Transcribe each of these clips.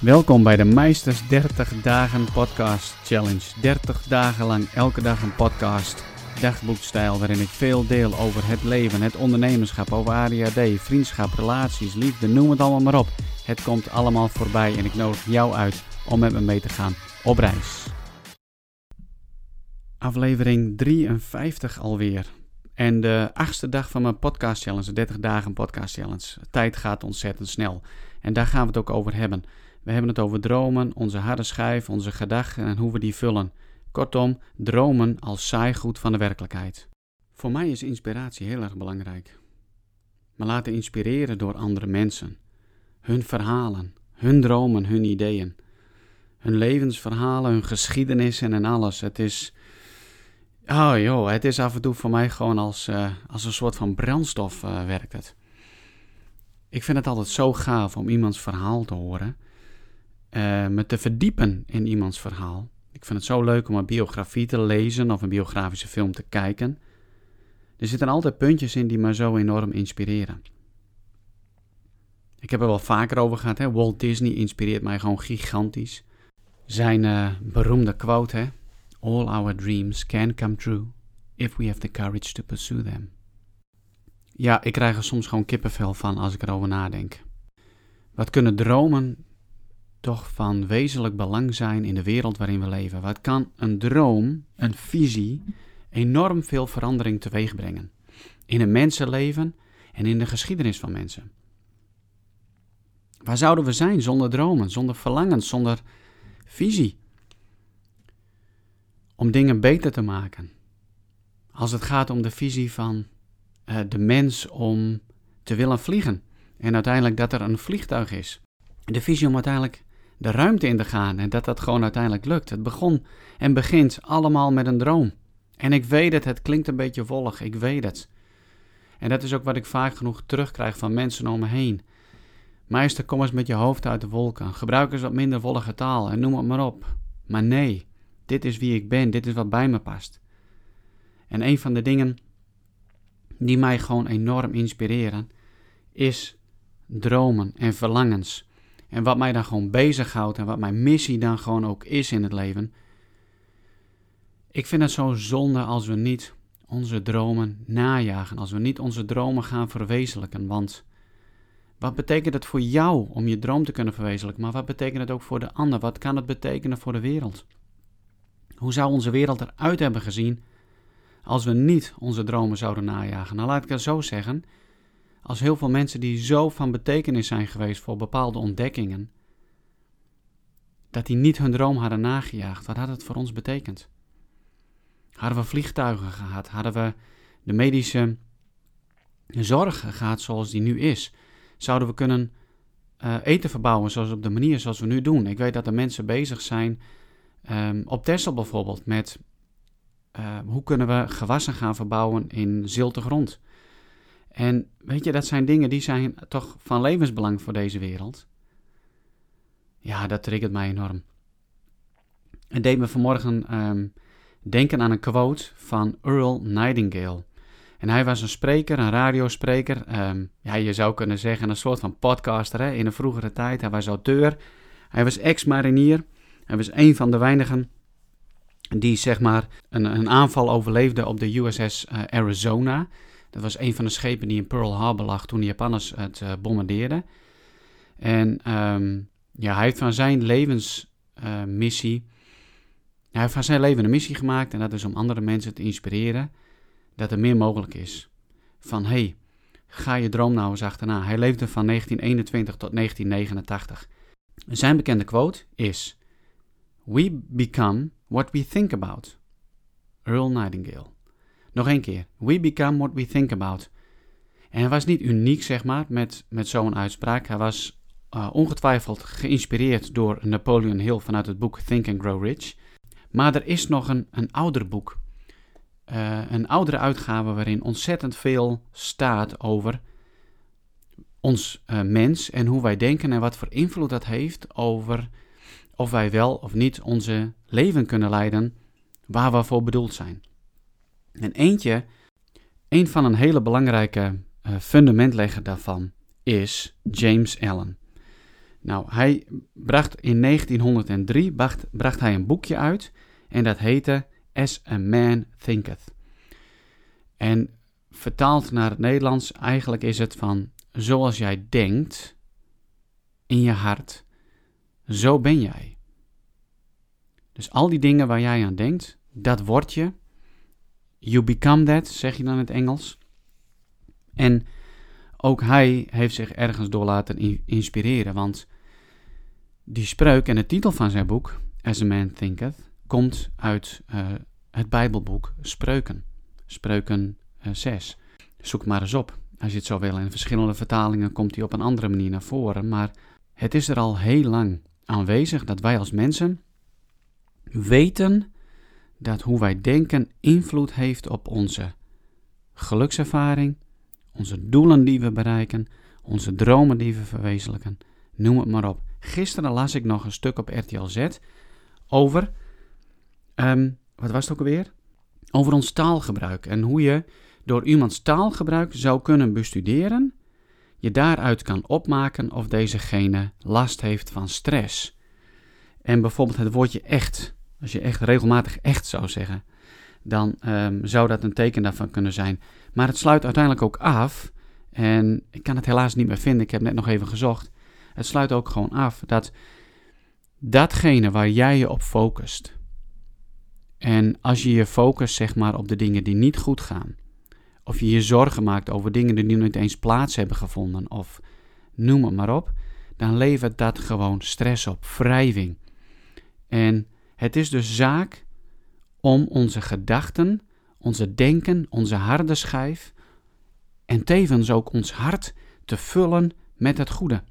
Welkom bij de Meisters 30 Dagen Podcast Challenge. 30 dagen lang elke dag een podcast, dagboekstijl, waarin ik veel deel over het leven, het ondernemerschap, over ADHD, vriendschap, relaties, liefde, noem het allemaal maar op. Het komt allemaal voorbij en ik nodig jou uit om met me mee te gaan op reis. Aflevering 53 alweer. En de achtste dag van mijn podcast challenge, de 30 dagen podcast challenge. Tijd gaat ontzettend snel. En daar gaan we het ook over hebben. We hebben het over dromen, onze harde schijf, onze gedachten en hoe we die vullen. Kortom, dromen als saaigoed van de werkelijkheid. Voor mij is inspiratie heel erg belangrijk. Me laten inspireren door andere mensen. Hun verhalen, hun dromen, hun ideeën. Hun levensverhalen, hun geschiedenissen en alles. Het is. Oh joh, het is af en toe voor mij gewoon als, uh, als een soort van brandstof uh, werkt het. Ik vind het altijd zo gaaf om iemands verhaal te horen uh, me te verdiepen in iemands verhaal. Ik vind het zo leuk om een biografie te lezen of een biografische film te kijken. Er zitten altijd puntjes in die me zo enorm inspireren. Ik heb er wel vaker over gehad. Hè? Walt Disney inspireert mij gewoon gigantisch. Zijn uh, beroemde quote, hè? All our dreams can come true if we have the courage to pursue them. Ja, ik krijg er soms gewoon kippenvel van als ik erover nadenk. Wat kunnen dromen toch van wezenlijk belang zijn in de wereld waarin we leven? Wat kan een droom, een visie, enorm veel verandering teweeg brengen? In een mensenleven en in de geschiedenis van mensen. Waar zouden we zijn zonder dromen, zonder verlangens, zonder visie? Om dingen beter te maken. Als het gaat om de visie van uh, de mens om te willen vliegen. En uiteindelijk dat er een vliegtuig is. De visie om uiteindelijk de ruimte in te gaan en dat dat gewoon uiteindelijk lukt. Het begon en begint allemaal met een droom. En ik weet het, het klinkt een beetje volg, ik weet het. En dat is ook wat ik vaak genoeg terugkrijg van mensen om me heen. Meester, kom eens met je hoofd uit de wolken. Gebruik eens wat minder wollige taal en noem het maar op. Maar nee, dit is wie ik ben, dit is wat bij me past. En een van de dingen die mij gewoon enorm inspireren, is dromen en verlangens. En wat mij dan gewoon bezighoudt en wat mijn missie dan gewoon ook is in het leven. Ik vind het zo zonde als we niet onze dromen najagen, als we niet onze dromen gaan verwezenlijken. Want wat betekent het voor jou om je droom te kunnen verwezenlijken? Maar wat betekent het ook voor de ander? Wat kan het betekenen voor de wereld? Hoe zou onze wereld eruit hebben gezien als we niet onze dromen zouden najagen? Nou, laat ik het zo zeggen als heel veel mensen die zo van betekenis zijn geweest voor bepaalde ontdekkingen, dat die niet hun droom hadden nagejaagd, wat had het voor ons betekend? Hadden we vliegtuigen gehad? Hadden we de medische zorg gehad zoals die nu is? Zouden we kunnen uh, eten verbouwen zoals op de manier zoals we nu doen? Ik weet dat er mensen bezig zijn, um, op Texel bijvoorbeeld, met uh, hoe kunnen we gewassen gaan verbouwen in zilte grond? En weet je, dat zijn dingen die zijn toch van levensbelang voor deze wereld. Ja, dat triggert mij enorm. Het deed me vanmorgen um, denken aan een quote van Earl Nightingale. En hij was een spreker, een radiospreker. Um, ja, je zou kunnen zeggen een soort van podcaster hè, in een vroegere tijd. Hij was auteur. Hij was ex-marinier. Hij was een van de weinigen die zeg maar een, een aanval overleefde op de USS uh, Arizona. Dat was een van de schepen die in Pearl Harbor lag toen de Japanners het uh, bombardeerden. En um, ja, hij heeft van zijn levensmissie, uh, hij heeft van zijn leven een missie gemaakt en dat is om andere mensen te inspireren dat er meer mogelijk is. Van hey, ga je droom nou eens achterna. Hij leefde van 1921 tot 1989. Zijn bekende quote is: We become what we think about. Earl Nightingale. Nog een keer. We become what we think about. En hij was niet uniek, zeg maar, met, met zo'n uitspraak. Hij was uh, ongetwijfeld geïnspireerd door Napoleon Hill vanuit het boek Think and Grow Rich. Maar er is nog een, een ouder boek. Uh, een oudere uitgave waarin ontzettend veel staat over ons uh, mens en hoe wij denken en wat voor invloed dat heeft over of wij wel of niet onze leven kunnen leiden waar we voor bedoeld zijn. En eentje, een van een hele belangrijke uh, fundamentlegger daarvan is James Allen. Nou, hij bracht in 1903 bracht, bracht hij een boekje uit en dat heette As a Man Thinketh. En vertaald naar het Nederlands, eigenlijk is het van zoals jij denkt in je hart, zo ben jij. Dus al die dingen waar jij aan denkt, dat word je. You become that, zeg je dan in het Engels. En ook hij heeft zich ergens door laten inspireren, want die spreuk en de titel van zijn boek, As a Man Thinketh, komt uit uh, het Bijbelboek Spreuken. Spreuken uh, eh, 6. Zoek maar eens op. Als je het zo wil. In verschillende vertalingen komt hij op een andere manier naar voren. Maar het is er al heel lang aanwezig dat wij als mensen weten dat hoe wij denken invloed heeft op onze gelukservaring, onze doelen die we bereiken, onze dromen die we verwezenlijken. Noem het maar op. Gisteren las ik nog een stuk op RTL Z over, um, wat was het ook alweer? Over ons taalgebruik en hoe je door iemands taalgebruik zou kunnen bestuderen, je daaruit kan opmaken of dezegene last heeft van stress. En bijvoorbeeld het woordje echt, als je echt regelmatig echt zou zeggen, dan um, zou dat een teken daarvan kunnen zijn. Maar het sluit uiteindelijk ook af, en ik kan het helaas niet meer vinden, ik heb net nog even gezocht. Het sluit ook gewoon af dat datgene waar jij je op focust, en als je je focust zeg maar op de dingen die niet goed gaan, of je je zorgen maakt over dingen die niet eens plaats hebben gevonden, of noem het maar op, dan levert dat gewoon stress op, wrijving. En het is dus zaak om onze gedachten, onze denken, onze harde schijf en tevens ook ons hart te vullen met het goede.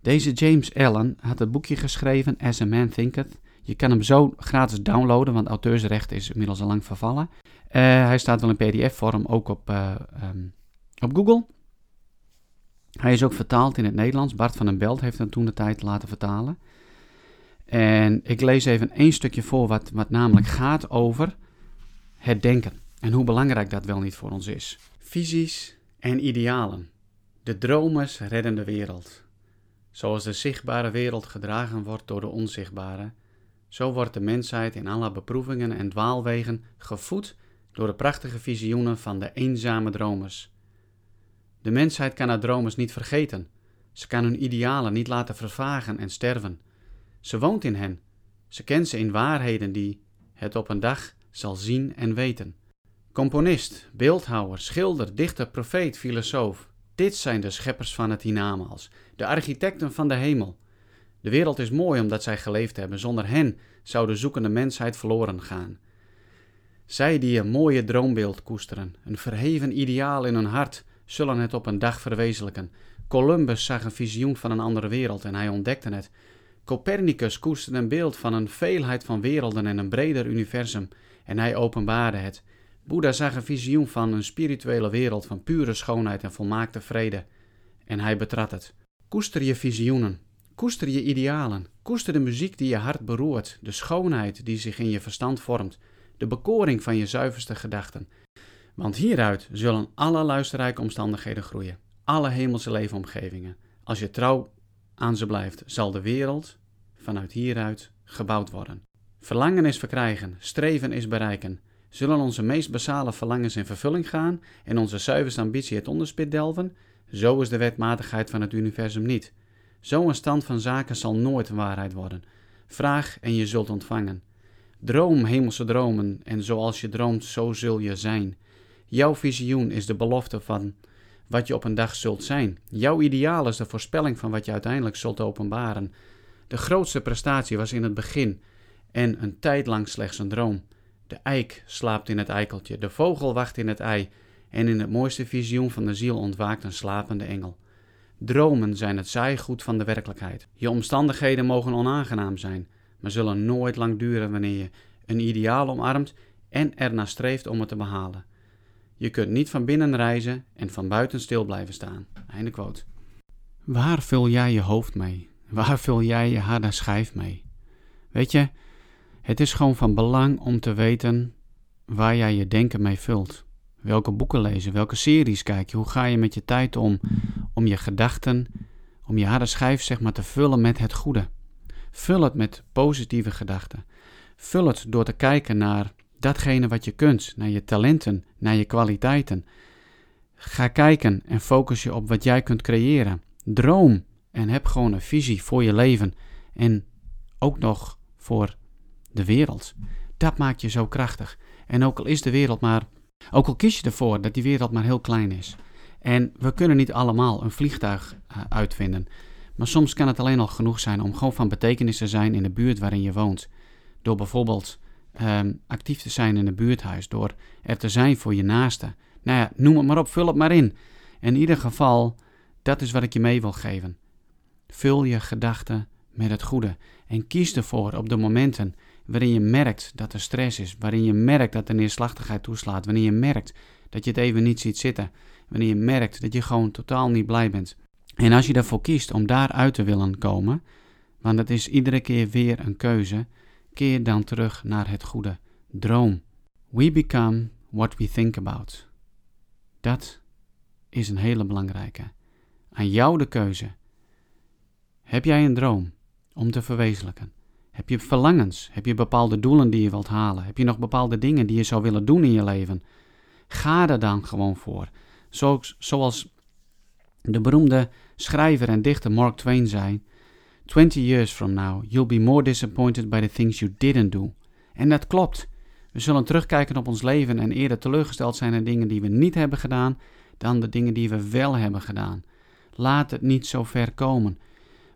Deze James Allen had het boekje geschreven As a Man Thinketh. Je kan hem zo gratis downloaden, want auteursrecht is inmiddels al lang vervallen. Uh, hij staat wel in pdf-vorm ook op, uh, um, op Google. Hij is ook vertaald in het Nederlands. Bart van den Belt heeft hem toen de tijd laten vertalen. En ik lees even één stukje voor wat, wat namelijk gaat over het denken. En hoe belangrijk dat wel niet voor ons is. Visies en idealen. De dromers redden de wereld. Zoals de zichtbare wereld gedragen wordt door de onzichtbare, zo wordt de mensheid in alle beproevingen en dwaalwegen gevoed door de prachtige visioenen van de eenzame dromers. De mensheid kan haar dromers niet vergeten. Ze kan hun idealen niet laten vervagen en sterven. Ze woont in hen. Ze kent ze in waarheden die het op een dag zal zien en weten. Componist, beeldhouwer, schilder, dichter, profeet, filosoof. Dit zijn de scheppers van het hiernamaals, de architecten van de hemel. De wereld is mooi omdat zij geleefd hebben. Zonder hen zou de zoekende mensheid verloren gaan. Zij die een mooie droombeeld koesteren, een verheven ideaal in hun hart, zullen het op een dag verwezenlijken. Columbus zag een visioen van een andere wereld en hij ontdekte het. Copernicus koesterde een beeld van een veelheid van werelden en een breder universum en hij openbaarde het. Boeddha zag een visioen van een spirituele wereld van pure schoonheid en volmaakte vrede en hij betrad het. Koester je visioenen, koester je idealen, koester de muziek die je hart beroert, de schoonheid die zich in je verstand vormt, de bekoring van je zuiverste gedachten. Want hieruit zullen alle luisterrijke omstandigheden groeien, alle hemelse leefomgevingen. Als je trouw aan ze blijft, zal de wereld vanuit hieruit gebouwd worden. Verlangen is verkrijgen, streven is bereiken. Zullen onze meest basale verlangens in vervulling gaan en onze zuiverste ambitie het onderspit delven? Zo is de wetmatigheid van het universum niet. Zo'n stand van zaken zal nooit waarheid worden. Vraag en je zult ontvangen. Droom hemelse dromen en zoals je droomt, zo zul je zijn. Jouw visioen is de belofte van wat je op een dag zult zijn. Jouw ideaal is de voorspelling van wat je uiteindelijk zult openbaren. De grootste prestatie was in het begin en een tijd lang slechts een droom. De eik slaapt in het eikeltje, de vogel wacht in het ei en in het mooiste visioen van de ziel ontwaakt een slapende engel. Dromen zijn het zaaigoed van de werkelijkheid. Je omstandigheden mogen onaangenaam zijn, maar zullen nooit lang duren wanneer je een ideaal omarmt en ernaar streeft om het te behalen. Je kunt niet van binnen reizen en van buiten stil blijven staan. Einde quote. Waar vul jij je hoofd mee? Waar vul jij je harde schijf mee? Weet je, het is gewoon van belang om te weten waar jij je denken mee vult. Welke boeken lezen, welke series kijk je, hoe ga je met je tijd om, om je gedachten om je harde schijf zeg maar te vullen met het goede. Vul het met positieve gedachten. Vul het door te kijken naar datgene wat je kunt, naar je talenten, naar je kwaliteiten. Ga kijken en focus je op wat jij kunt creëren. Droom en heb gewoon een visie voor je leven en ook nog voor de wereld. Dat maakt je zo krachtig. En ook al is de wereld maar, ook al kies je ervoor dat die wereld maar heel klein is. En we kunnen niet allemaal een vliegtuig uh, uitvinden. Maar soms kan het alleen al genoeg zijn om gewoon van betekenis te zijn in de buurt waarin je woont. Door bijvoorbeeld um, actief te zijn in een buurthuis, door er te zijn voor je naaste. Nou ja, noem het maar op, vul het maar in. In ieder geval, dat is wat ik je mee wil geven. Vul je gedachten met het goede en kies ervoor op de momenten waarin je merkt dat er stress is, waarin je merkt dat er neerslachtigheid toeslaat, wanneer je merkt dat je het even niet ziet zitten, wanneer je merkt dat je gewoon totaal niet blij bent. En als je ervoor kiest om daaruit te willen komen, want het is iedere keer weer een keuze, keer dan terug naar het goede. Droom. We become what we think about. Dat is een hele belangrijke. Aan jou de keuze. Heb jij een droom om te verwezenlijken? Heb je verlangens? Heb je bepaalde doelen die je wilt halen? Heb je nog bepaalde dingen die je zou willen doen in je leven? Ga er dan gewoon voor. zoals de beroemde schrijver en dichter Mark Twain zei: 20 years from now, you'll be more disappointed by the things you didn't do. En dat klopt. We zullen terugkijken op ons leven en eerder teleurgesteld zijn in dingen die we niet hebben gedaan dan de dingen die we wel hebben gedaan. Laat het niet zo ver komen.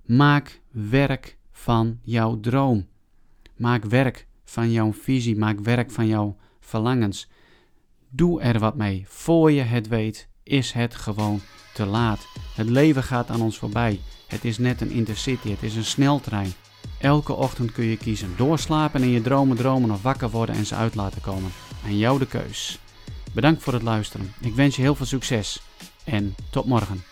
Maak werk van jouw droom. Maak werk van jouw visie. Maak werk van jouw verlangens. Doe er wat mee. Voor je het weet, is het gewoon te laat. Het leven gaat aan ons voorbij. Het is net een intercity, het is een sneltrein. Elke ochtend kun je kiezen doorslapen en je dromen dromen of wakker worden en ze uit laten komen. Aan jou de keus. Bedankt voor het luisteren. Ik wens je heel veel succes en tot morgen.